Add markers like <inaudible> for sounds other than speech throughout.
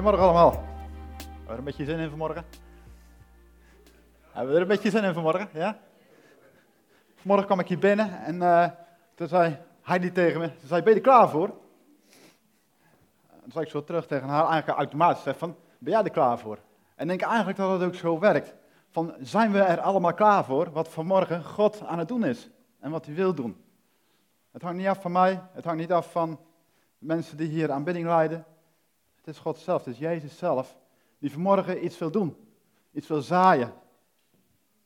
Goedemorgen allemaal. Hebben we er een beetje zin in vanmorgen? Hebben we er een beetje zin in vanmorgen? Ja? Vanmorgen kwam ik hier binnen en uh, toen zei Heidi tegen me, ze zei, ben je er klaar voor? Toen zei ik zo terug tegen haar, eigenlijk automatisch, zeg van, ben jij er klaar voor? En denk eigenlijk dat het ook zo werkt. Van, zijn we er allemaal klaar voor wat vanmorgen God aan het doen is? En wat hij wil doen? Het hangt niet af van mij, het hangt niet af van mensen die hier aanbidding leiden. Is God zelf, het is Jezus zelf, die vanmorgen iets wil doen. Iets wil zaaien.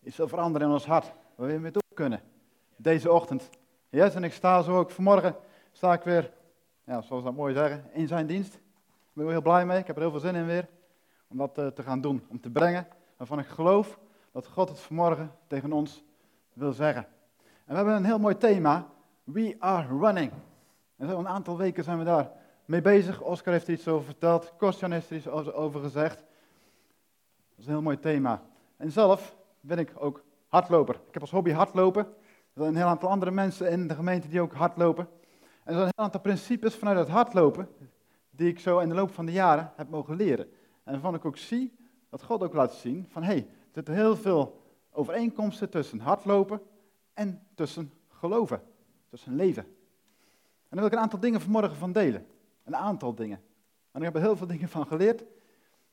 Iets wil veranderen in ons hart, waar we mee door kunnen. Deze ochtend. Yes, en ik sta zo ook vanmorgen, sta ik weer, ja, zoals dat mooi zeggen, in zijn dienst. Ik ben er heel blij mee, ik heb er heel veel zin in weer. Om dat uh, te gaan doen, om te brengen waarvan ik geloof dat God het vanmorgen tegen ons wil zeggen. En we hebben een heel mooi thema, We Are Running. En zo een aantal weken zijn we daar mee bezig. Oscar heeft er iets over verteld. Kostjan heeft er iets over gezegd. Dat is een heel mooi thema. En zelf ben ik ook hardloper. Ik heb als hobby hardlopen. Er zijn een heel aantal andere mensen in de gemeente die ook hardlopen. En er zijn een heel aantal principes vanuit het hardlopen die ik zo in de loop van de jaren heb mogen leren. En waarvan ik ook zie, dat God ook laat zien, van hé, hey, er zitten heel veel overeenkomsten tussen hardlopen en tussen geloven, tussen leven. En daar wil ik een aantal dingen vanmorgen van delen. Een aantal dingen. En ik heb er heel veel dingen van geleerd.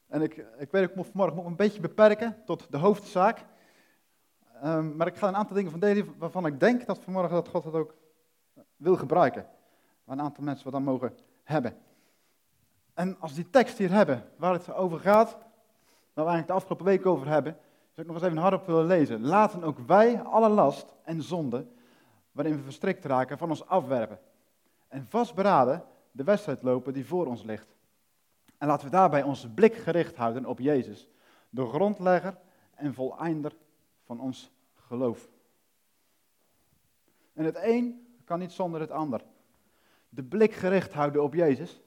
En ik, ik weet, ik moet vanmorgen nog een beetje beperken tot de hoofdzaak. Um, maar ik ga een aantal dingen van delen waarvan ik denk dat vanmorgen dat God het ook wil gebruiken. Waar een aantal mensen wat aan mogen hebben. En als die tekst hier hebben, waar het over gaat, waar we eigenlijk de afgelopen week over hebben, zou ik nog eens even hardop willen lezen. Laten ook wij alle last en zonde waarin we verstrikt raken van ons afwerpen. En vastberaden de wedstrijd lopen die voor ons ligt. En laten we daarbij onze blik gericht houden op Jezus, de grondlegger en voleinder van ons geloof. En het een kan niet zonder het ander. De blik gericht houden op Jezus,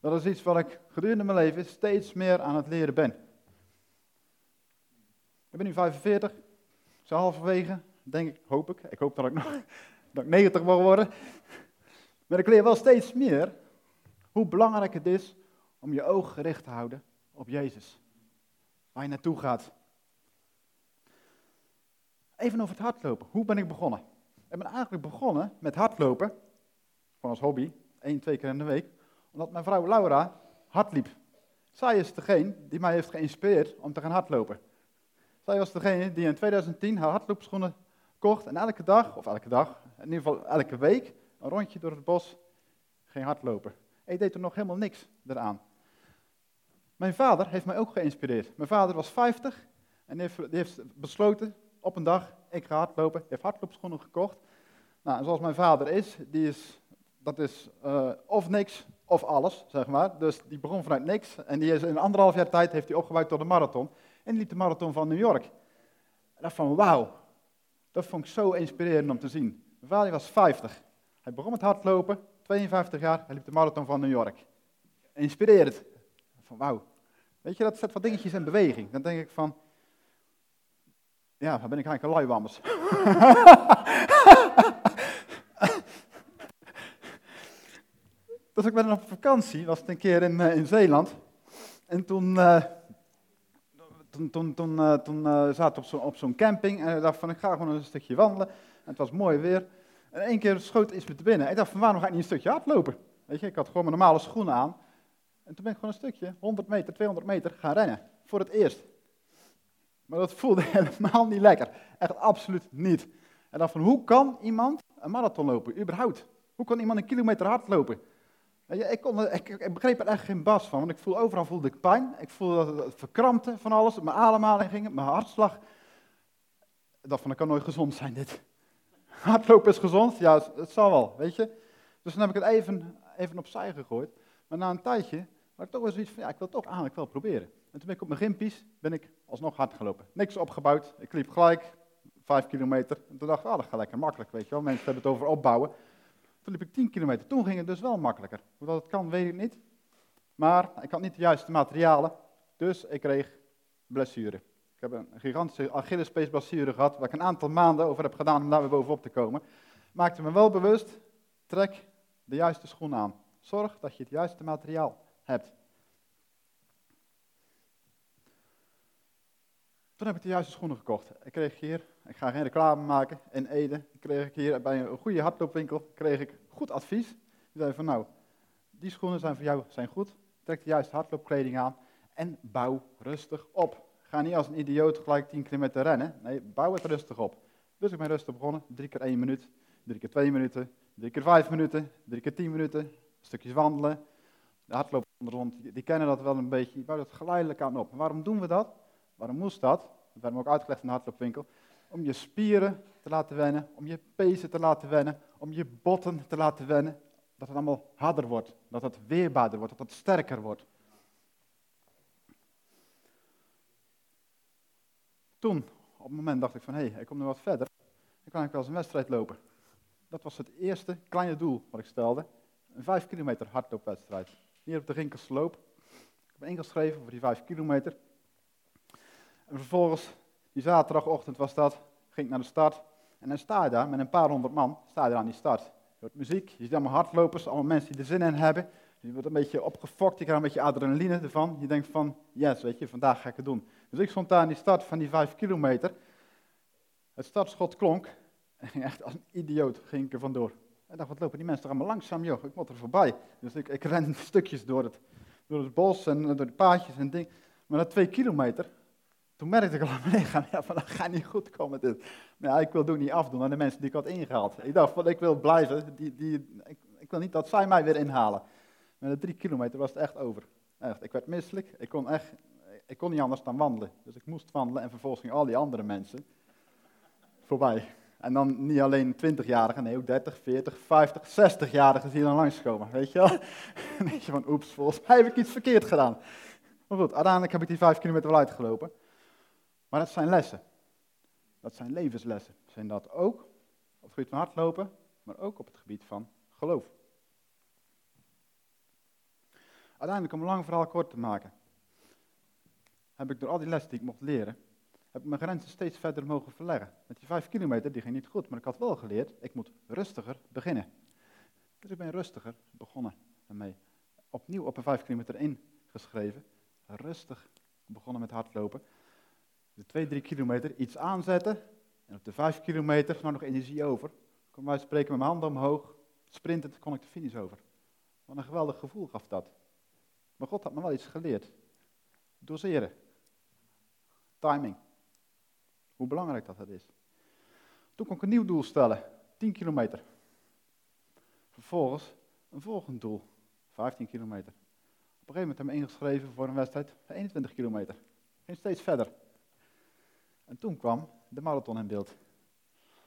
dat is iets wat ik gedurende mijn leven steeds meer aan het leren ben. Ik ben nu 45, zo halverwege, denk ik, hoop ik. Ik hoop dat ik nog <laughs> dat ik 90 mag worden. Maar ik leer wel steeds meer hoe belangrijk het is om je oog gericht te houden op Jezus. Waar je naartoe gaat. Even over het hardlopen. Hoe ben ik begonnen? Ik ben eigenlijk begonnen met hardlopen, gewoon als hobby, één, twee keer in de week, omdat mijn vrouw Laura hardliep. Zij is degene die mij heeft geïnspireerd om te gaan hardlopen. Zij was degene die in 2010 haar hardloopschoenen kocht en elke dag, of elke dag, in ieder geval elke week, een rondje door het bos ging hardlopen. Ik deed er nog helemaal niks eraan. Mijn vader heeft mij ook geïnspireerd. Mijn vader was 50 en heeft, heeft besloten op een dag, ik ga hardlopen. Hij heeft hardloopschoenen gekocht. Nou, zoals mijn vader is, die is dat is uh, of niks of alles, zeg maar. Dus die begon vanuit niks en die is in anderhalf jaar tijd heeft hij opgebouwd tot een marathon. En die liep de marathon van New York. En dacht van, wauw, dat vond ik zo inspirerend om te zien. Mijn vader was 50. Hij begon met hardlopen, 52 jaar, hij liep de marathon van New York. Inspirerend. Van wauw. Weet je, dat zet wat dingetjes in beweging. Dan denk ik van, ja, dan ben ik eigenlijk een luiwammers. dus ik ben op vakantie, was het een keer in, uh, in Zeeland. En toen, uh, toen, toen, toen, uh, toen zaten we op zo'n camping en ik dacht van ik ga gewoon een stukje wandelen. En het was mooi weer. En één keer schoot iets me te binnen. Ik dacht van waarom ga ik niet een stukje hardlopen? Weet je, ik had gewoon mijn normale schoenen aan. En toen ben ik gewoon een stukje, 100 meter, 200 meter, gaan rennen. Voor het eerst. Maar dat voelde <laughs> helemaal niet lekker. Echt absoluut niet. En dan van hoe kan iemand een marathon lopen, überhaupt? Hoe kan iemand een kilometer hardlopen? Ik, kon, ik, begreep er echt geen bas van, want ik voel, overal voelde ik pijn. Ik voelde dat het verkrampte van alles, mijn ademhaling ging, mijn hartslag. Ik dacht van, dat kan nooit gezond zijn dit. Hardlopen is gezond? Ja, het zal wel, weet je. Dus dan heb ik het even, even opzij gegooid. Maar na een tijdje ik toch wel zoiets van, ja, ik wil het toch eigenlijk wel proberen. En toen ben ik op mijn gimpies, ben ik alsnog hard gelopen. Niks opgebouwd, ik liep gelijk, vijf kilometer. En toen dacht ik, ah, dat gaat lekker makkelijk, weet je wel. Mensen hebben het over opbouwen. Toen liep ik 10 kilometer. Toen ging het dus wel makkelijker. Hoe dat kan, weet ik niet. Maar ik had niet de juiste materialen. Dus ik kreeg blessure. Ik heb een gigantische Achillespeesblessure gehad, waar ik een aantal maanden over heb gedaan om daar weer bovenop te komen. Maakte me wel bewust, trek de juiste schoen aan. Zorg dat je het juiste materiaal hebt. Toen heb ik de juiste schoenen gekocht. Ik kreeg hier, ik ga geen reclame maken, in Ede kreeg ik hier bij een goede hardloopwinkel kreeg ik goed advies. Die zei van nou, die schoenen zijn voor jou zijn goed, trek de juiste hardloopkleding aan en bouw rustig op. Ga niet als een idioot gelijk 10 kilometer rennen, nee, bouw het rustig op. Dus ik ben rustig begonnen, drie keer één minuut, drie keer twee minuten, drie keer vijf minuten, drie keer tien minuten, stukjes wandelen. De hardlopers rond, die kennen dat wel een beetje, die bouwen dat geleidelijk aan op. waarom doen we dat? Waarom moest dat? Dat werd me ook uitgelegd in de hardloopwinkel. Om je spieren te laten wennen, om je pezen te laten wennen, om je botten te laten wennen. Dat het allemaal harder wordt, dat het weerbaarder wordt, dat het sterker wordt. Toen, op het moment dacht ik van, hé, hey, ik kom nu wat verder. Dan kan ik wel eens een wedstrijd lopen. Dat was het eerste kleine doel wat ik stelde. Een 5 kilometer hardloopwedstrijd. Hier op de Rinkersloop. Ik heb ingeschreven voor die 5 kilometer. En vervolgens, die zaterdagochtend was dat, ging ik naar de start. En dan sta je daar met een paar honderd man, sta je daar aan die start. Je hoort muziek, je ziet allemaal hardlopers, allemaal mensen die er zin in hebben. Je wordt een beetje opgefokt, je krijgt een beetje adrenaline ervan. Je denkt van, yes, weet je, vandaag ga ik het doen. Dus ik stond daar die start van die vijf kilometer. Het startschot klonk en ging <laughs> echt als een idioot ging ik er vandoor. Ik dacht, wat lopen die mensen toch allemaal langzaam, joh, ik moet er voorbij. Dus ik, ik ren <laughs> stukjes door het, door het bos en door de paadjes en dingen. Maar na twee kilometer, toen merkte ik al aan mijn lichaam, <laughs> ja, van, dat gaat niet goed komen dit. Maar ik wil het ook niet afdoen aan de mensen die ik had ingehaald. Ik dacht, van, ik wil blijven, die, die, ik, ik wil niet dat zij mij weer inhalen. Maar na drie kilometer was het echt over. Echt, ik werd misselijk, ik kon, echt, ik kon niet anders dan wandelen. Dus ik moest wandelen en vervolgens gingen al die andere mensen voorbij. En dan niet alleen 20-jarigen, nee ook 30, 40, 50, 60-jarigen die dan langskomen. Weet je wel? <laughs> weet je van, oeps, volgens mij heb ik iets verkeerd gedaan. Maar goed, uiteindelijk heb ik die vijf kilometer wel uitgelopen. Maar dat zijn lessen. Dat zijn levenslessen. Zijn dat ook op het gebied van hardlopen, maar ook op het gebied van geloof. Uiteindelijk, om een lang verhaal kort te maken, heb ik door al die lessen die ik mocht leren, heb ik mijn grenzen steeds verder mogen verleggen. Met die vijf kilometer, die ging niet goed, maar ik had wel geleerd, ik moet rustiger beginnen. Dus ik ben rustiger begonnen ermee. Opnieuw op een vijf kilometer ingeschreven, rustig begonnen met hardlopen. De twee, drie kilometer iets aanzetten en op de vijf kilometer nog energie over. Kon wij spreken met mijn handen omhoog, sprintend kon ik de finish over. Wat een geweldig gevoel gaf dat. Maar God had me wel iets geleerd. Doseren. Timing. Hoe belangrijk dat, dat is. Toen kon ik een nieuw doel stellen. 10 kilometer. Vervolgens een volgend doel. 15 kilometer. Op een gegeven moment heb ik me ingeschreven voor een wedstrijd van 21 kilometer. Ging steeds verder. En toen kwam de marathon in beeld. Ik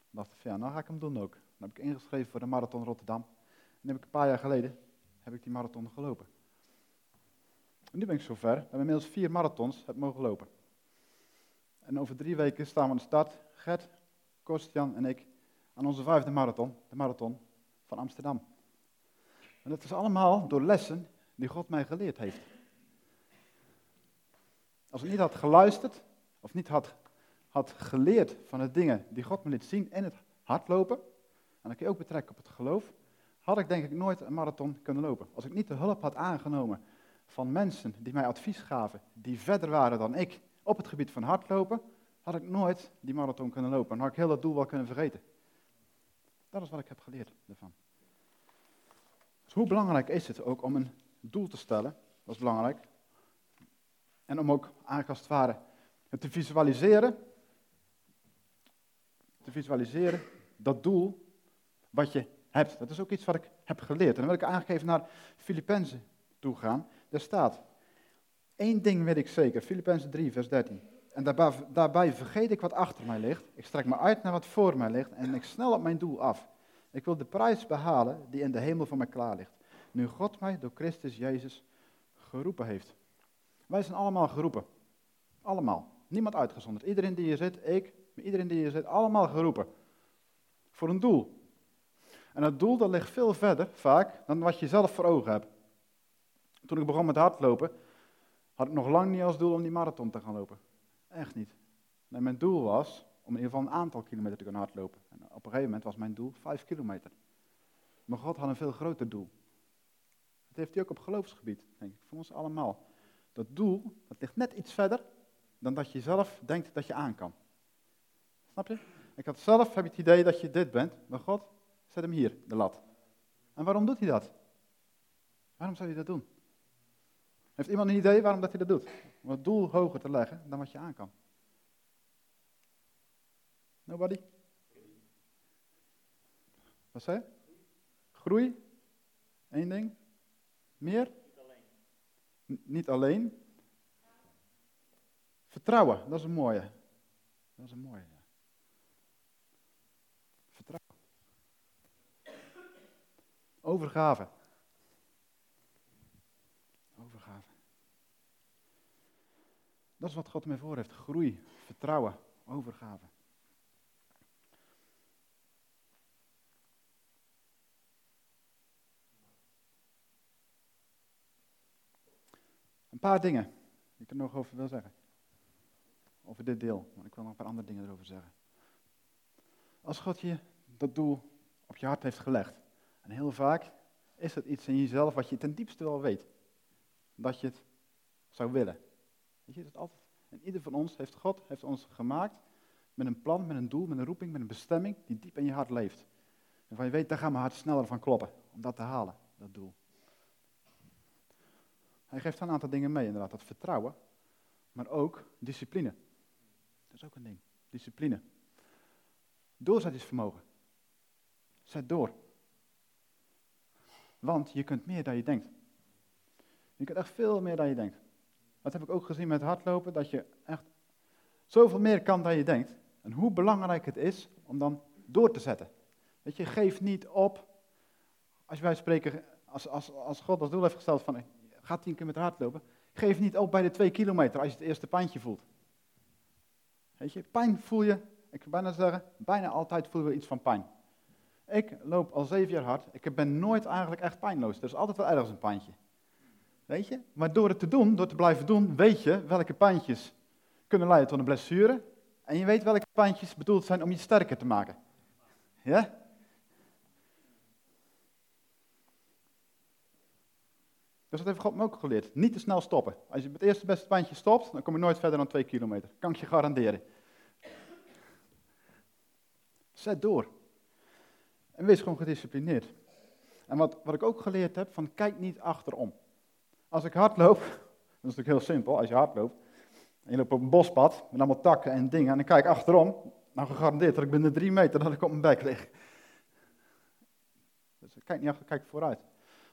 dacht ik, ja, nou ga ik hem doen ook. Dan heb ik ingeschreven voor de marathon Rotterdam. En heb ik een paar jaar geleden heb ik die marathon gelopen. Nu ben ik zover dat ik inmiddels vier marathons heb mogen lopen. En over drie weken staan we aan de start, Gert, Kostjan en ik, aan onze vijfde marathon, de marathon van Amsterdam. En dat is allemaal door lessen die God mij geleerd heeft. Als ik niet had geluisterd, of niet had, had geleerd van de dingen die God me liet zien in het hardlopen, en dat kun je ook betrekken op het geloof, had ik denk ik nooit een marathon kunnen lopen. Als ik niet de hulp had aangenomen van mensen die mij advies gaven, die verder waren dan ik op het gebied van hardlopen, had ik nooit die marathon kunnen lopen. En had ik heel dat doel wel kunnen vergeten. Dat is wat ik heb geleerd ervan. Dus hoe belangrijk is het ook om een doel te stellen? Dat is belangrijk. En om ook eigenlijk het ware te visualiseren. Te visualiseren, dat doel wat je hebt. Dat is ook iets wat ik heb geleerd. En dan wil ik eigenlijk even naar Filippenzen toe gaan. Daar staat, één ding weet ik zeker, Filippenzen 3, vers 13. En daarbij, daarbij vergeet ik wat achter mij ligt. Ik strek me uit naar wat voor mij ligt en ik snel op mijn doel af. Ik wil de prijs behalen die in de hemel voor mij klaar ligt. Nu God mij door Christus Jezus geroepen heeft. Wij zijn allemaal geroepen. Allemaal. Niemand uitgezonderd. Iedereen die hier zit, ik, iedereen die hier zit, allemaal geroepen. Voor een doel. En dat doel dat ligt veel verder, vaak, dan wat je zelf voor ogen hebt. Toen ik begon met hardlopen, had ik nog lang niet als doel om die marathon te gaan lopen. Echt niet. Mijn doel was om in ieder geval een aantal kilometer te kunnen hardlopen. En op een gegeven moment was mijn doel vijf kilometer. Maar God had een veel groter doel. Dat heeft hij ook op geloofsgebied, denk ik, voor ons allemaal. Dat doel, dat ligt net iets verder, dan dat je zelf denkt dat je aan kan. Snap je? Ik had zelf heb het idee dat je dit bent, maar God zet hem hier, de lat. En waarom doet hij dat? Waarom zou hij dat doen? Heeft iemand een idee waarom dat hij dat doet? Om het doel hoger te leggen dan wat je aan kan. Nobody? Wat zei? Groei? Eén ding? Meer? Niet alleen. Vertrouwen, dat is een mooie. Dat is een mooie. Ja. Vertrouwen. Overgave. Dat is wat God mij voor heeft. Groei, vertrouwen, overgave. Een paar dingen die ik er nog over wil zeggen. Over dit deel, maar ik wil nog een paar andere dingen erover zeggen. Als God je dat doel op je hart heeft gelegd, en heel vaak is het iets in jezelf wat je ten diepste wel weet, dat je het zou willen. Weet je, dat altijd, en ieder van ons heeft God heeft ons gemaakt met een plan, met een doel, met een roeping, met een bestemming die diep in je hart leeft. En van je weet, daar gaat mijn hart sneller van kloppen, om dat te halen, dat doel. Hij geeft een aantal dingen mee, inderdaad. Dat vertrouwen, maar ook discipline. Dat is ook een ding. Discipline. Doorzettingsvermogen. Zet door. Want je kunt meer dan je denkt. Je kunt echt veel meer dan je denkt. Dat heb ik ook gezien met hardlopen, dat je echt zoveel meer kan dan je denkt. En hoe belangrijk het is om dan door te zetten. Weet je, geef niet op. Als wij spreken, als, als, als God als doel heeft gesteld van ga tien keer hardlopen. Geef niet op bij de twee kilometer als je het eerste pijntje voelt. Weet je, pijn voel je, ik kan bijna zeggen, bijna altijd voelen we iets van pijn. Ik loop al zeven jaar hard, ik ben nooit eigenlijk echt pijnloos. Er is altijd wel ergens een pijntje. Weet je? Maar door het te doen, door te blijven doen, weet je welke pijntjes kunnen leiden tot een blessure. En je weet welke pijntjes bedoeld zijn om je sterker te maken. Ja? Dus dat heeft God me ook geleerd. Niet te snel stoppen. Als je met het eerste beste pijntje stopt, dan kom je nooit verder dan twee kilometer. Kan ik je garanderen. Zet door. En wees gewoon gedisciplineerd. En wat, wat ik ook geleerd heb, van kijk niet achterom. Als ik hardloop, <laughs> dat is natuurlijk heel simpel, als je hardloopt, en je loopt op een bospad, met allemaal takken en dingen, en ik kijk achterom, nou gegarandeerd dat ik binnen drie meter dat ik op mijn bek lig. Dus kijk niet achter, kijk vooruit.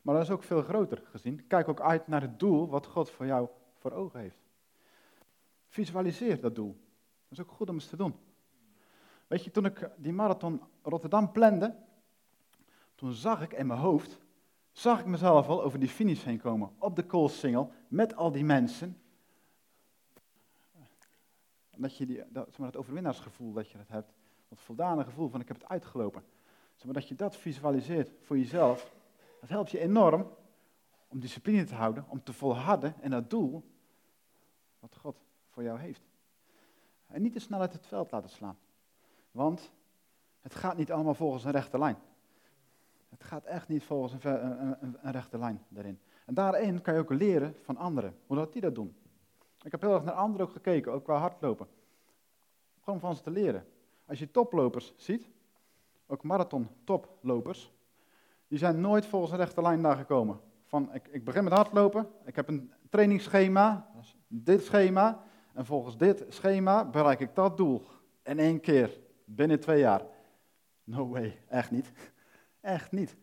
Maar dat is ook veel groter gezien. Kijk ook uit naar het doel wat God voor jou voor ogen heeft. Visualiseer dat doel. Dat is ook goed om eens te doen. Weet je, toen ik die marathon Rotterdam plande, toen zag ik in mijn hoofd, zag ik mezelf al over die finish heen komen, op de Koolsingel, met al die mensen. Dat je die, dat, zeg maar, het overwinnaarsgevoel dat je dat hebt, dat voldane gevoel van ik heb het uitgelopen. Zeg maar, dat je dat visualiseert voor jezelf, dat helpt je enorm om discipline te houden, om te volharden in dat doel wat God voor jou heeft. En niet te snel uit het veld laten slaan. Want het gaat niet allemaal volgens een rechte lijn. Het gaat echt niet volgens een, rechte lijn daarin. En daarin kan je ook leren van anderen, hoe dat die dat doen. Ik heb heel erg naar anderen ook gekeken, ook qua hardlopen. Gewoon van ze te leren. Als je toplopers ziet, ook marathon toplopers, die zijn nooit volgens een rechte lijn daar gekomen. Van, ik, ik begin met hardlopen, ik heb een trainingsschema, dit schema, en volgens dit schema bereik ik dat doel. In één keer, binnen twee jaar. No way, echt niet. Echt niet.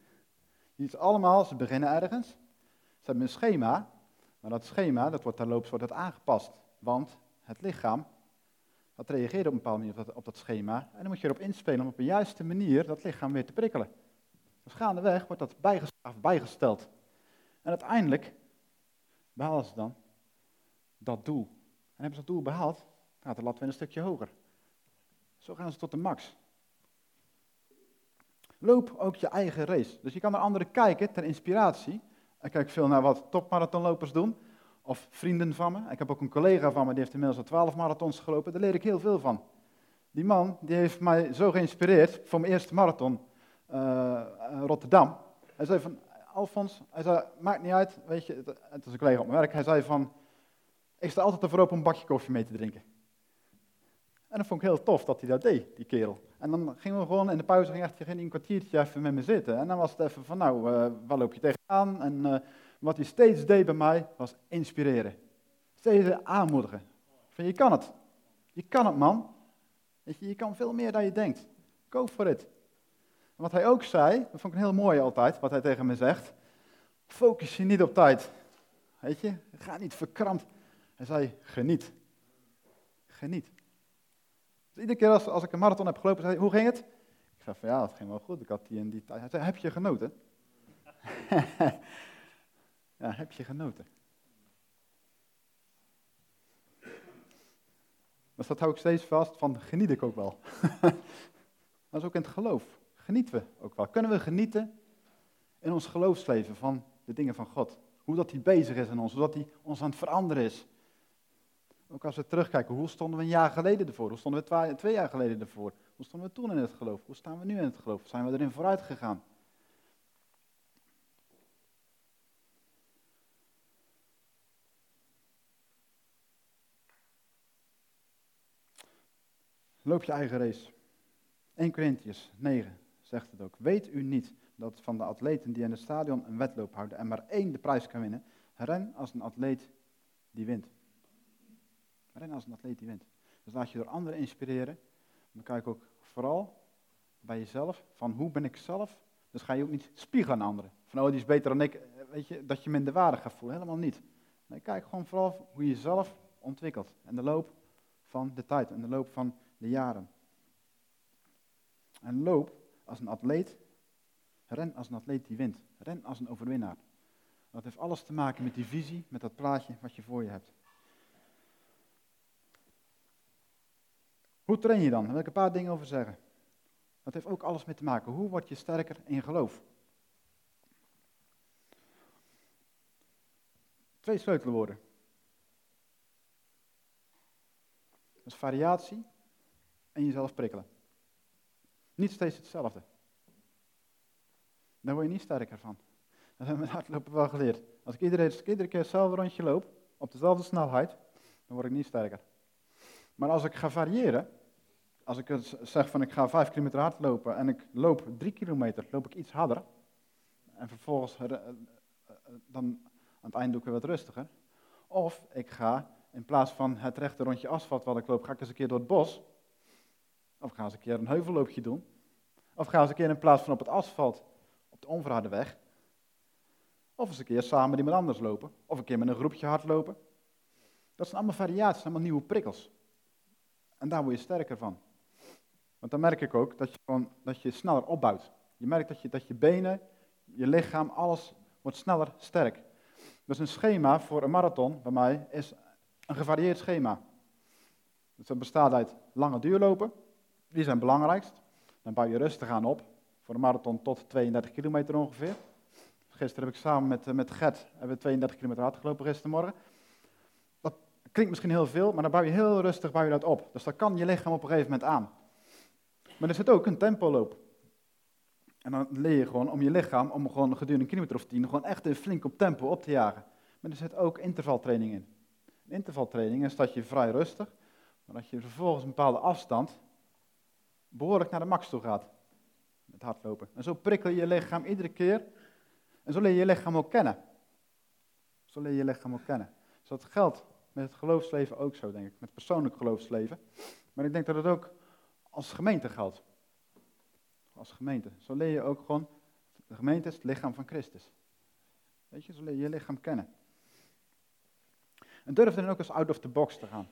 Niet allemaal, ze beginnen ergens. Ze hebben een schema, maar dat schema, dat wordt terloops wordt dat aangepast. Want het lichaam, dat reageert op een bepaalde manier op dat, schema. En dan moet je erop inspelen om op de juiste manier dat lichaam weer te prikkelen. Dus gaandeweg wordt dat bijgesteld. En uiteindelijk behalen ze dan dat doel. En hebben ze dat doel behaald, gaat de lat weer een stukje hoger. Zo gaan ze tot de max. Loop ook je eigen race. Dus je kan naar anderen kijken ter inspiratie. Ik kijk veel naar wat topmarathonlopers doen. Of vrienden van me. Ik heb ook een collega van me, die heeft inmiddels al twaalf marathons gelopen. Daar leer ik heel veel van. Die man, die heeft mij zo geïnspireerd voor mijn eerste marathon. Eh, Rotterdam. Hij zei van, Alfons, hij zei, maakt niet uit, weet je, het is een collega op mijn werk. Hij zei van, Ik sta altijd ervoor op een bakje koffie mee te drinken. En dat vond ik heel tof dat hij dat deed, die kerel. En dan gingen we gewoon in de pauze ging echt geen een kwartiertje even met me zitten. En dan was het even van, nou, uh, waar loop je tegenaan? En uh, wat hij steeds deed bij mij, was inspireren. Steeds aanmoedigen. Van, je kan het. Je kan het, man. Weet je, je kan veel meer dan je denkt. Go for it. En wat hij ook zei, dat vond ik heel mooi altijd, wat hij tegen me zegt. Focus je niet op tijd. Weet je, ga niet verkrampt. Hij zei, geniet. Geniet. Dus iedere keer als, als ik een marathon heb gelopen, zei hij, hoe ging het? Ik zei van ja, het ging wel goed. Ik had die en die tijd. Zei, heb je genoten? <laughs> ja, heb je genoten? Dus dat hou ik steeds vast, van geniet ik ook wel. <laughs> dat is ook in het geloof. Genieten we ook wel. Kunnen we genieten in ons geloofsleven van de dingen van God? Hoe dat hij bezig is in ons, hoe dat hij ons aan het veranderen is. Ook als we terugkijken, hoe stonden we een jaar geleden ervoor? Hoe stonden we twee, jaar geleden ervoor? Hoe stonden we toen in het geloof? Hoe staan we nu in het geloof? Zijn we erin vooruit gegaan? Loop je eigen race. 1 Corinthians 9 zegt het ook. Weet u niet dat van de atleten die in het stadion een wedloop houden en maar één de prijs kan winnen, ren als een atleet die wint. Ren als een atleet die wint. Dus laat je door anderen inspireren. Dan kijk ook vooral bij jezelf, van hoe ben ik zelf? Dus ga je ook niet spiegelen aan anderen. Van oh, die is beter dan ik, weet je, dat je minder waardig gaat voelen. Helemaal niet. Nee, kijk gewoon vooral hoe je jezelf ontwikkelt. En de loop van de tijd, en de loop van de jaren. En loop als een atleet, ren als een atleet die wint. Ren als een overwinnaar. Dat heeft alles te maken met die visie, met dat plaatje wat je voor je hebt. Hoe train je dan? Daar wil ik een paar dingen over zeggen. Dat heeft ook alles mee te maken. Hoe word je sterker in geloof? Twee sleutelwoorden. Variatie en jezelf prikkelen. Niet steeds hetzelfde. Daar word je niet sterker van. Dat hebben we hardlopen wel geleerd. Als ik iedere, iedere keer hetzelfde rondje loop, op dezelfde snelheid, dan word ik niet sterker. Maar als ik ga variëren, als ik zeg van ik ga vijf kilometer hard lopen en ik loop drie kilometer, loop ik iets harder. En vervolgens, eh, eh, dan aan het eind doe ik weer wat rustiger. Of ik ga, in plaats van het rechte rondje asfalt wat ik loop, ga ik eens een keer door het bos. Of ga eens een keer een heuvelloopje doen. Of ga eens een keer in plaats van op het asfalt, op de onverharde weg. Of eens een keer samen met iemand anders lopen. Of een keer met een groepje hardlopen. Dat zijn allemaal variaties, allemaal nieuwe prikkels. En daar word je sterker van. Want dan merk ik ook dat je, gewoon, dat je sneller opbouwt. Je merkt dat je, dat je benen, je lichaam, alles wordt sneller sterk. Dus een schema voor een marathon bij mij is een gevarieerd schema. Dus dat bestaat uit lange duurlopen, die zijn belangrijkst. Dan bouw je rustig aan op, voor een marathon tot 32 kilometer ongeveer. Gisteren heb ik samen met, met Gert hebben we 32 kilometer hard gelopen gistermorgen klinkt misschien heel veel, maar dan bouw je heel rustig bouw je dat op. Dus dan kan je lichaam op een gegeven moment aan. Maar er zit ook een tempoloop. En dan leer je gewoon om je lichaam, om gewoon gedurende een kilometer of tien, gewoon echt flink op tempo op te jagen. Maar er zit ook intervaltraining in. Intervaltraining is dat je vrij rustig, maar dat je vervolgens een bepaalde afstand behoorlijk naar de max toe gaat. Met hardlopen. En zo prikkel je je lichaam iedere keer. En zo leer je je lichaam ook kennen. Zo leer je je lichaam ook kennen. Dus dat geldt met het geloofsleven ook zo, denk ik. Met het persoonlijk geloofsleven. Maar ik denk dat het ook als gemeente geldt. Als gemeente. Zo leer je ook gewoon, de gemeente is het lichaam van Christus. Weet je, zo leer je je lichaam kennen. En durf dan ook eens out of the box te gaan.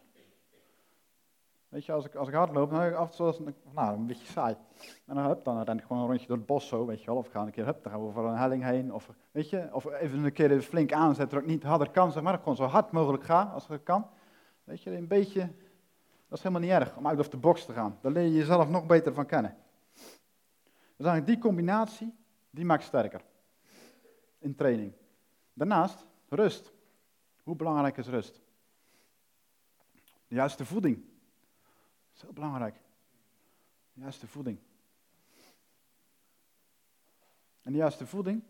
Weet je, als ik, als ik hard loop, dan heb ik af en nou, een beetje saai. En dan, hup, dan ren ik gewoon een rondje door het bos zo, weet je wel. Of ik ga een keer, hup, dan gaan we over een helling heen. Of, weet je, of even een keer flink aanzetten, dat ik niet harder kan, zeg maar. gewoon zo hard mogelijk ga, als het kan. Weet je, een beetje, dat is helemaal niet erg, om out of the box te gaan. Daar leer je jezelf nog beter van kennen. Dus eigenlijk die combinatie, die maakt sterker. In training. Daarnaast, rust. Hoe belangrijk is rust? De juiste voeding is heel belangrijk. De juiste voeding. En de juiste voeding,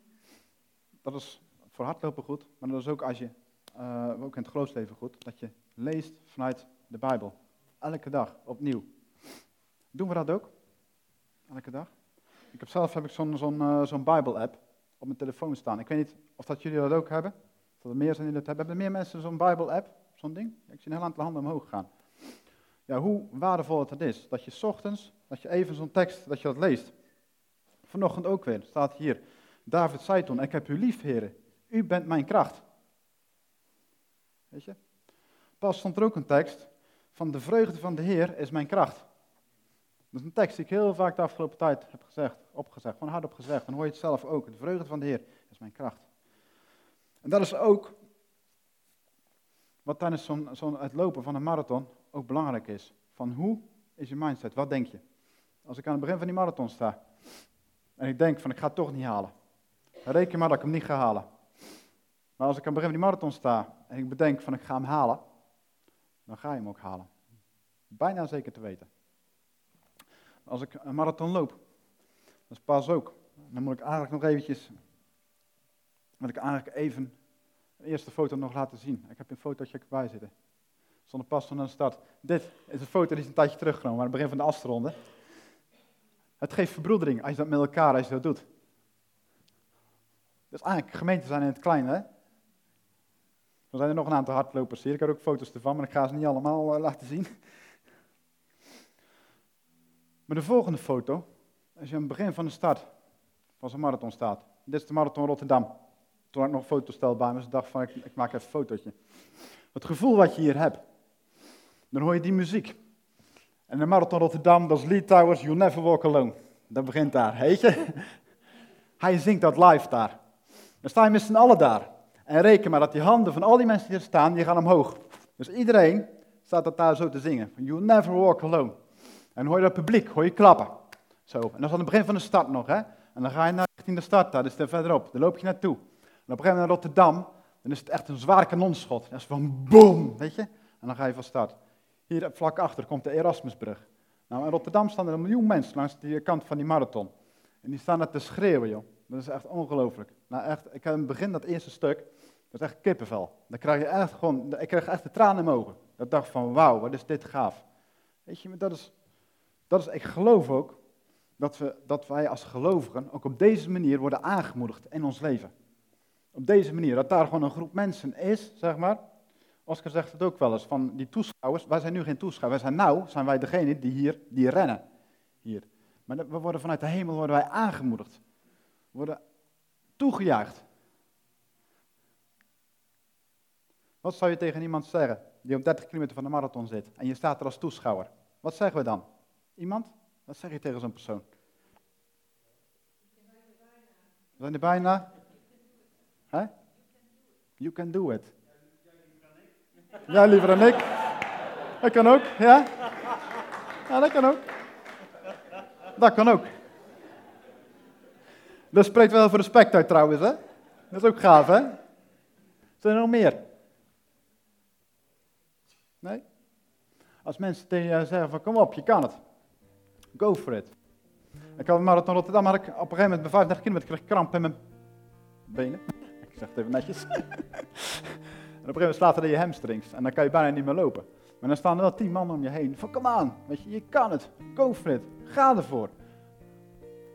dat is voor hardlopen goed, maar dat is ook als je uh, ook in het geloofsleven goed, dat je leest vanuit de Bijbel. Elke dag, opnieuw. Doen we dat ook? Elke dag? Ik heb zelf heb ik zo'n zo'n uh, zo'n Bijbel-app op mijn telefoon staan. Ik weet niet of dat jullie dat ook hebben. Of er meer zijn die dat hebben. Hebben er meer mensen zo'n Bijbel-app? Zo'n ding? Ik zie een heel aantal handen omhoog gaan. Ja, hoe waardevol het is. Dat je ochtends, dat je even zo'n tekst, dat je dat leest. Vanochtend ook weer, staat hier. David zei toen, ik heb u lief, heren. U bent mijn kracht. Weet je? Pas stond er ook een tekst van de vreugde van de Heer is mijn kracht. Dat is een tekst die ik heel vaak de afgelopen tijd heb gezegd, opgezegd, gewoon hardop gezegd. Dan hoor je het zelf ook. De vreugde van de Heer is mijn kracht. En dat is ook wat tijdens zo'n, zo'n, het lopen van een marathon ook belangrijk is. Van hoe is je mindset? Wat denk je? Als ik aan het begin van die marathon sta en ik denk van ik ga het toch niet halen. Reken maar dat ik hem niet ga halen. Maar als ik aan het begin van die marathon sta en ik bedenk van ik ga hem halen, dan ga je hem ook halen. Bijna zeker te weten. Als ik een marathon loop, dat is pas ook. Dan moet ik eigenlijk nog eventjes, moet ik eigenlijk even de eerste foto nog laten zien. Ik heb een fotootje erbij zitten. Zonder pas van een start. Dit is een foto die is een tijdje teruggenomen, aan het begin van de afronde. Het geeft verbroedering als je dat met elkaar, als je dat doet. Dus eigenlijk, gemeenten zijn in het klein, hè? Er zijn er nog een aantal hardlopers hier. Ik heb ook foto's ervan, maar ik ga ze niet allemaal uh, laten zien. Maar de volgende foto, je aan het begin van de start van zo'n marathon staat. Dit is de marathon Rotterdam. Toen had ik nog een fotostel bij me, dus ik dacht van ik, ik maak even een fotootje. Het gevoel wat je hier hebt, dan hoor je die muziek. En de marathon Rotterdam, dat is Lee Towers, You Never Walk Alone. Dat begint daar, weet je? <laughs> Hij zingt dat live daar. Dan sta je met z'n allen daar. En reken maar dat die handen van al die mensen die er staan, die gaan omhoog. Dus iedereen staat dat daar zo te zingen. You never walk alone. En hoor je dat publiek, hoor je klappen. Zo. En dat is aan het begin van de start nog, hè. En dan ga je naar richting de start, daar is er verderop. Daar loop je naartoe. En op een gegeven moment naar Rotterdam, dan is het echt een zwaar kanonschot. Dat is van boom, weet je. En dan ga je van start. Hier vlak achter komt de Erasmusbrug. Nou, in Rotterdam staan er een miljoen mensen langs die kant van die marathon. En die staan er te schreeuwen, joh. Dat is echt ongelooflijk. Nou, echt, ik heb in het begin dat eerste stuk, dat is echt kippenvel. Dan krijg je echt gewoon, ik kreeg echt de tranen in mijn ogen. Dat dacht van, wauw, wat is dit gaaf. Weet je, dat is, dat is, ik geloof ook dat, we, dat wij als gelovigen ook op deze manier worden aangemoedigd in ons leven. Op deze manier, dat daar gewoon een groep mensen is, zeg maar. Oscar zegt het ook wel eens, van die toeschouwers, wij zijn nu geen toeschouwers, wij zijn nou, zijn wij degene die hier, die rennen. Hier. Maar we worden vanuit de hemel worden wij aangemoedigd. We worden toegejuicht. Wat zou je tegen iemand zeggen die op 30 kilometer van de marathon zit en je staat er als toeschouwer? Wat zeggen we dan? Iemand? Wat zeg je tegen zo'n persoon? We zijn er bijna. Hè? You can do it. Ja, liever dan ik. Dat kan ook, ja? Ja, dat kan ook. Dat kan ook. Dat spreekt wel voor respect uit trouwens, hè? Dat is ook gaaf, hè? Zijn er nog meer? Nee? Als mensen tegen je zeggen van kom op, je kan het. Go for it. Ik had een marathon Rotterdam, maar ik op een gegeven moment bij 35 kilometer kreeg ik kramp in mijn benen. <laughs> Ik zeg het even netjes. <laughs> en op een gegeven moment slaat er je hamstrings en dan kan je bijna niet meer lopen. Maar dan staan er wel tien man om je heen. Van kom aan, weet je, je kan het. Go for it. Ga ervoor.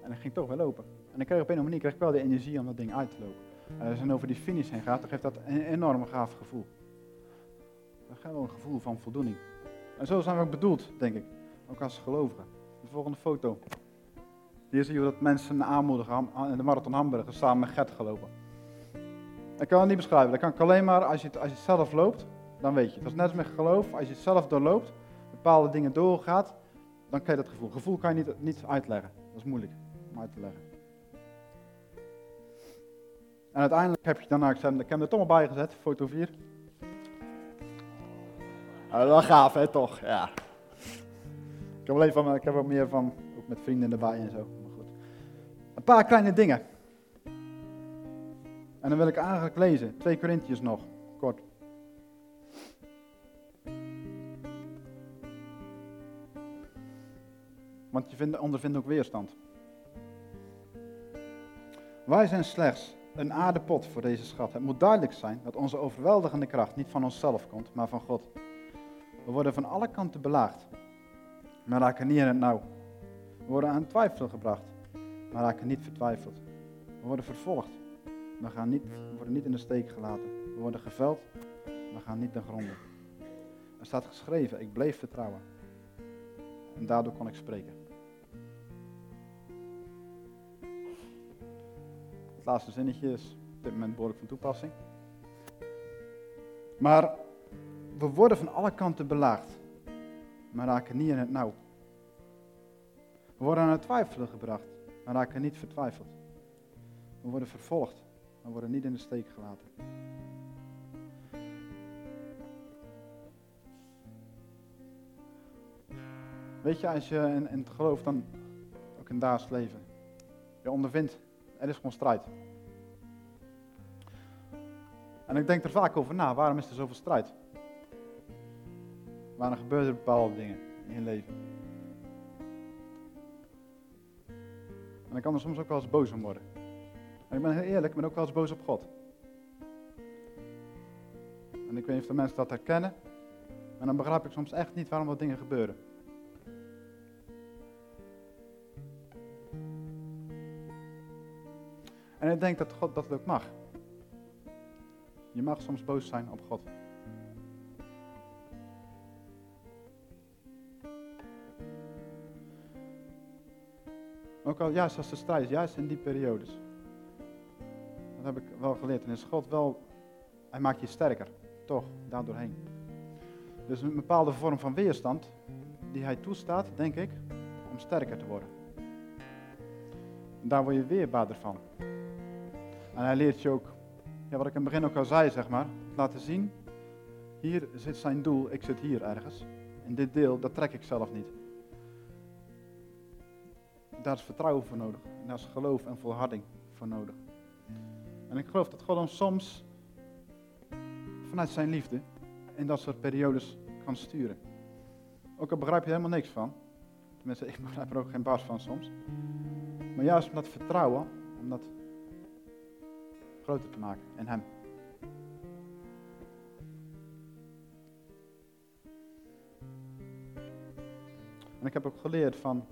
En dan ging toch weer lopen. En dan kreeg op een of andere manier kreeg ik wel de energie om dat ding uit te lopen. En als je over die finish heen gaat, dan geeft dat een enorm gaaf gevoel. Dat geeft wel een gevoel van voldoening. En zo zijn we ook bedoeld, denk ik. Ook als gelovigen. De volgende foto. Hier zie je dat mensen aanmoedigen in de Marathon Hamburger samen met Gert gelopen. Ik kan het niet beschrijven. Dat kan ik alleen maar als je, het, als je zelf loopt, dan weet je. Dat is net als met geloof. Als je het zelf doorloopt, bepaalde dingen doorgaat, dan krijg je dat gevoel. Gevoel kan je niet, niet uitleggen. Dat is moeilijk om uit te leggen. En uiteindelijk heb je daarna, ik heb er toch maar bij gezet, foto 4. Nou, wel gaaf, hè, toch? Ja. Ik heb, alleen van, ik heb ook meer van, ook met vrienden erbij en zo. Maar goed. Een paar kleine dingen. En dan wil ik eigenlijk lezen, 2 Corinthiërs nog, kort. Want je vindt, ondervindt ook weerstand. Wij zijn slechts een aardepot voor deze schat. Het moet duidelijk zijn dat onze overweldigende kracht niet van onszelf komt, maar van God. We worden van alle kanten belaagd, maar raken niet in het nauw. We worden aan twijfel gebracht, maar raken niet vertwijfeld. We worden vervolgd, maar gaan niet, we worden niet in de steek gelaten. We worden geveld, maar gaan niet ten gronde. Er staat geschreven, ik bleef vertrouwen. En daardoor kon ik spreken. Het laatste zinnetje is op dit moment behoorlijk van toepassing. Maar we worden van alle kanten belaagd, maar raken niet in het nauw. We worden aan het twijfelen gebracht, maar raken niet vertwijfeld. We worden vervolgd, maar worden niet in de steek gelaten. Weet je, als je in, in het geloof dan, ook in dagelijks leven, je ondervindt, er is gewoon strijd. En ik denk er vaak over na, waarom is er zoveel strijd? Waarom gebeuren er bepaalde dingen in je leven? En ik kan er soms ook wel eens boos om worden. En ik ben heel eerlijk, ik ben ook wel eens boos op God. En ik weet niet of de mensen dat herkennen. Maar dan begrijp ik soms echt niet waarom wat dingen gebeuren. En ik denk dat God dat ook mag. Je mag soms boos zijn op God. Ook al juist als de strijd, juist in die periodes. Dat heb ik wel geleerd. En is God wel, hij maakt je sterker. Toch, daardoorheen. Dus een bepaalde vorm van weerstand die hij toestaat, denk ik, om sterker te worden. En daar word je weerbaarder van. En hij leert je ook, ja, wat ik in het begin ook al zei, zeg maar, laten zien. Hier zit zijn doel, ik zit hier ergens. En dit deel, dat trek ik zelf niet. Daar is vertrouwen voor nodig. Daar is geloof en volharding voor nodig. En ik geloof dat God ons soms vanuit zijn liefde in dat soort periodes kan sturen. Ook al begrijp je helemaal niks van. Tenminste, <laughs> ik begrijp er ook geen baas van soms. Maar juist om dat vertrouwen, om dat groter te maken in hem. En ik heb ook geleerd van,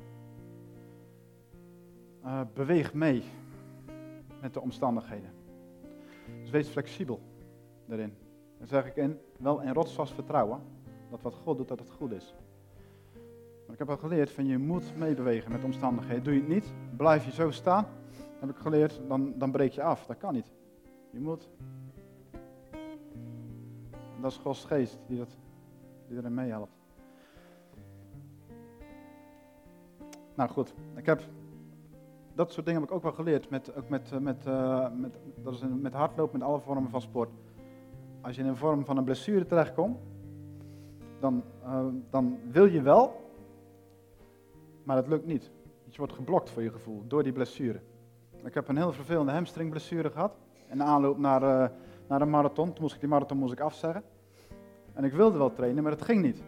uh, beweeg mee met de omstandigheden. Dus wees flexibel daarin. Dan zeg ik in, wel in rotsvast vertrouwen, dat wat God doet, dat het goed is. Maar ik heb al geleerd van je moet meebewegen met omstandigheden. Doe je het niet, blijf je zo staan, heb ik geleerd, dan, dan breek je af. Dat kan niet. Je moet. En dat is Gods geest die, dat, die erin meehelpt. Nou goed, ik heb dat soort dingen heb ik ook wel geleerd. Met, ook met, met, uh, met, dat is met hardlopen, met alle vormen van sport. Als je in een vorm van een blessure terechtkomt, dan, uh, dan wil je wel, maar het lukt niet. Je wordt geblokt voor je gevoel door die blessure. Ik heb een heel vervelende hamstringblessure gehad. In de aanloop naar, uh, naar een marathon. Toen moest ik die marathon moest ik afzeggen. En ik wilde wel trainen, maar het ging niet.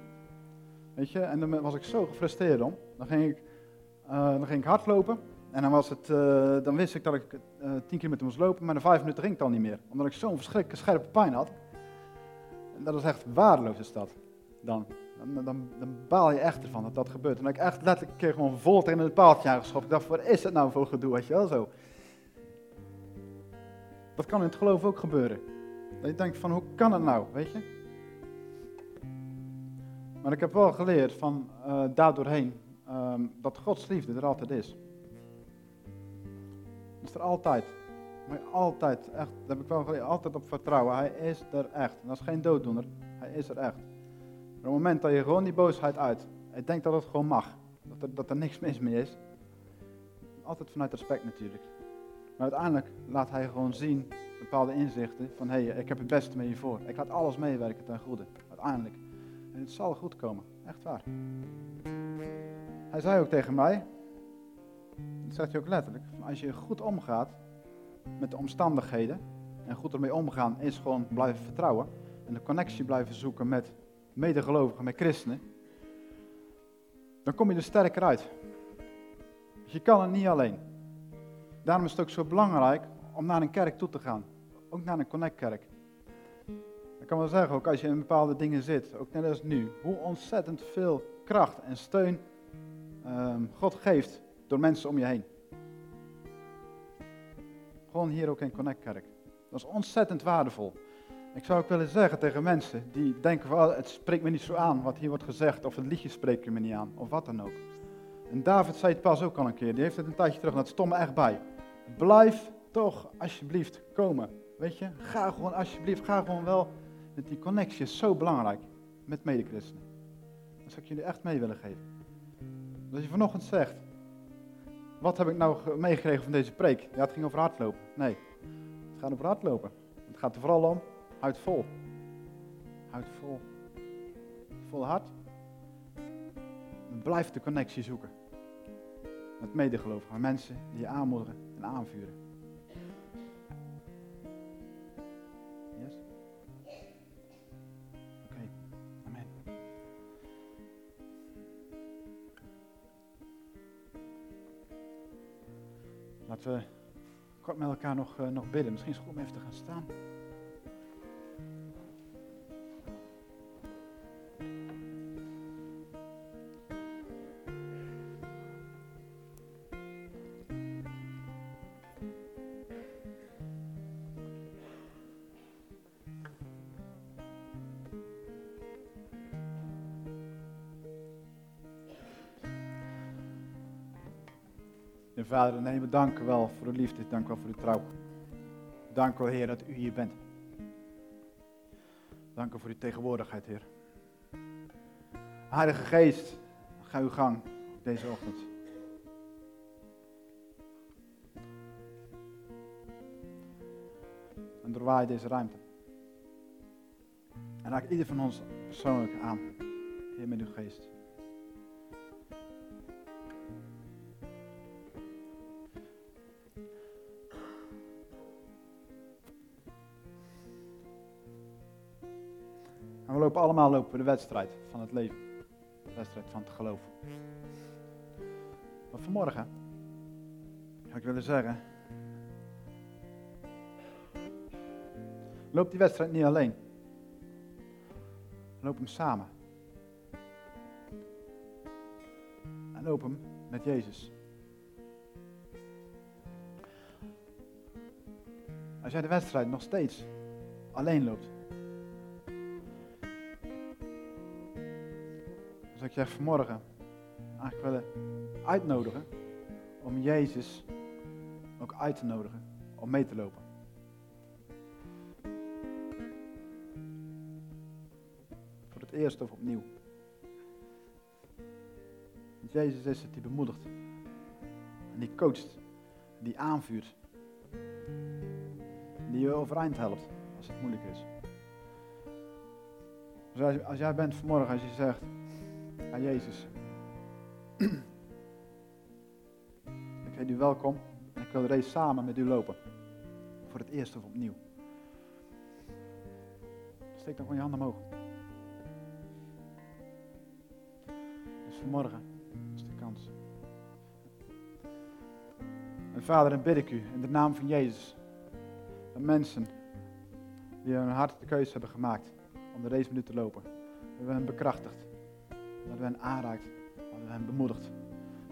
Weet je, en dan was ik zo gefrustreerd om. Dan ging ik, dan ging ik hardlopen. En dan, was het, uh, dan wist ik dat ik uh, 10 kilometer moest lopen, maar na 5 minuten ging het al niet meer. Omdat ik zo'n verschrikkelijke scherpe pijn had. En dat is echt waardeloos is dat. Dan, dan, dan, baal je echt ervan dat dat gebeurt. En heb ik echt letterlijk een keer gewoon vol tegen het paaltje aangeschopt. Ik dacht, wat is het nou voor gedoe, weet je wel zo. Dat kan in het geloof ook gebeuren. Dat je denkt van, hoe kan het nou, weet je? Maar ik heb wel geleerd van uh, daardoorheen um, dat Gods liefde er altijd is. Is er altijd. Maar altijd, echt, daar heb ik wel altijd op vertrouwen. Hij is er echt. Dat is geen dooddoener. Hij is er echt. op het moment dat je gewoon die boosheid uit, en denkt dat het gewoon mag, dat er, dat er niks mis mee is, altijd vanuit respect natuurlijk. Maar uiteindelijk laat hij gewoon zien, bepaalde inzichten, van hé, hey, ik heb het beste met je voor. Ik laat alles meewerken ten goede, uiteindelijk. En het zal goed komen, echt waar. Hij zei ook tegen mij, dat zegt hij ook letterlijk, als je goed omgaat met de omstandigheden, en goed ermee omgaan is gewoon blijven vertrouwen, en de connectie blijven zoeken met medegelovigen, met christenen, dan kom je er sterker uit. Je kan het niet alleen. Daarom is het ook zo belangrijk om naar een kerk toe te gaan. Ook naar een connectkerk. Ik kan wel zeggen, ook als je in bepaalde dingen zit, ook net als nu, hoe ontzettend veel kracht en steun ehm, God geeft door mensen om je heen. Gewoon hier ook in Connectkerk. Dat is ontzettend waardevol. Ik zou ook willen zeggen tegen mensen die denken van, oh, het spreekt me niet zo aan wat hier wordt gezegd, of het liedje spreekt me niet aan, of wat dan ook. En David zei het pas ook al een keer, die heeft het een tijdje terug, dat stond me echt bij. Blijf toch alsjeblieft komen. Weet je, ga gewoon alsjeblieft, ga gewoon wel. Met die connectie is zo belangrijk met medechristenen. Dat zou ik jullie echt mee willen geven. Als je vanochtend zegt, wat heb ik nou meegekregen van deze preek? Ja, het ging over hardlopen. Nee, het gaat over hardlopen. Het gaat er vooral om, houd vol. Houd vol. Vol hart. Blijf de connectie zoeken. Met medegelovigen, met mensen die je aanmoedigen en aanvuren. We kort met elkaar nog, uh, nog bidden. Misschien is het goed om even te gaan staan. Vader en Hemel, dank u wel voor uw liefde, dank u wel voor uw trouw. Dank u wel, Heer, dat u hier bent. Dank u voor uw tegenwoordigheid, Heer. Heilige Geest, ga uw gang deze ochtend. En doorwaai deze ruimte. En raak ieder van ons persoonlijk aan, Heer, met uw geest. Allemaal lopen de wedstrijd van het leven. De wedstrijd van het geloof. Maar vanmorgen zou ik willen zeggen. Loop die wedstrijd niet alleen. Loop hem samen. En loop hem met Jezus. Als jij de wedstrijd nog steeds alleen loopt, ik je vanmorgen eigenlijk willen uitnodigen om Jezus ook uit te nodigen om mee te lopen. Voor het eerst of opnieuw. Jezus is het die bemoedigt. En die coacht. Die aanvuurt. Die je overeind helpt als het moeilijk is. Dus als jij bent vanmorgen, als je zegt, aan Jezus. Ik heet u welkom en ik wil de race samen met u lopen. Voor het eerst of opnieuw. Steek dan gewoon je handen omhoog. Dus vanmorgen is de kans. En vader, dan bid ik u in de naam van Jezus. De mensen die hun hart de keuze hebben gemaakt om de race u te lopen. We hebben hen bekrachtigd. Dat u hen aanraakt. Dat u hen bemoedigt.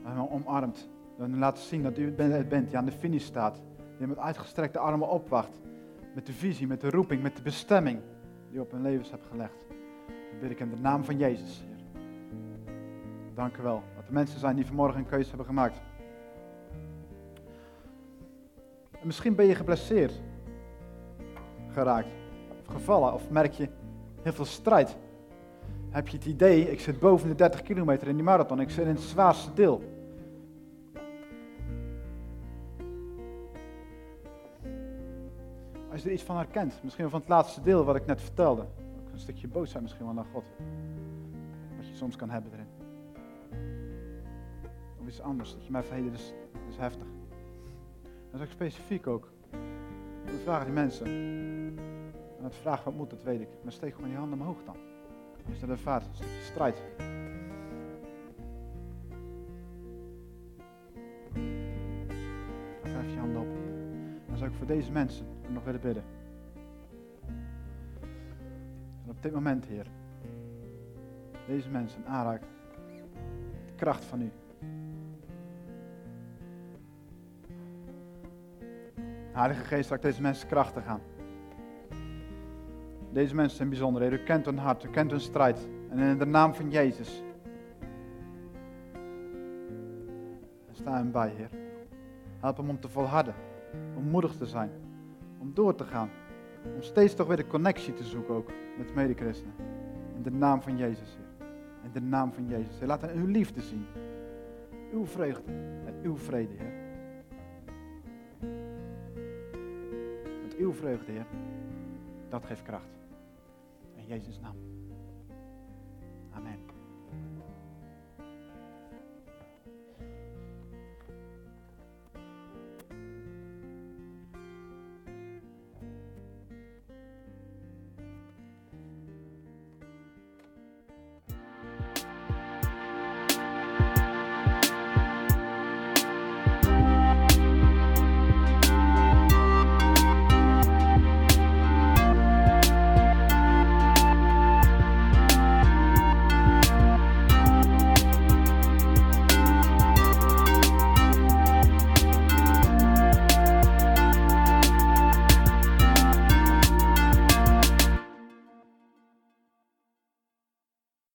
Dat u hen omarmt. Dat u laat zien dat u het bent die aan de finish staat. Die met uitgestrekte armen opwacht. Met de visie, met de roeping, met de bestemming die u op hun levens hebt gelegd. Dat bid ik in de naam van Jezus, Heer. Dank u wel. Dat er mensen zijn die vanmorgen een keuze hebben gemaakt. En misschien ben je geblesseerd geraakt. Of gevallen. Of merk je heel veel strijd heb je het idee, ik zit boven de 30 kilometer in die marathon, ik zit in het zwaarste deel. Als je er iets van herkent, misschien van het laatste deel wat ik net vertelde, een stukje boosheid misschien wel naar God, wat je soms kan hebben erin. Of iets anders, dat je mij verheden, is, heftig. Dat is ook specifiek ook. Dan vragen die mensen, en het vragen wat moet, dat weet ik, maar steek gewoon je handen omhoog dan. Is dat een stukje strijd. Geef je handen op. Dan zou ik voor deze mensen nog willen bidden. En op dit moment, Heer, deze mensen aanraakt de kracht van U. Heilige Geest, raakt deze mensen krachtig aan. Deze mensen zijn bijzonder. U kent hun hart, u kent hun strijd. En in de naam van Jezus. Sta hem bij, Heer. Help hem om te volharden. Om moedig te zijn. Om door te gaan. Om steeds toch weer de connectie te zoeken ook met medechristenen. In de naam van Jezus, Heer. In de naam van Jezus. Heer, laat hen uw liefde zien. Uw vreugde en uw vrede, Heer. Want uw vreugde, Heer, dat geeft kracht. In Jezus' naam.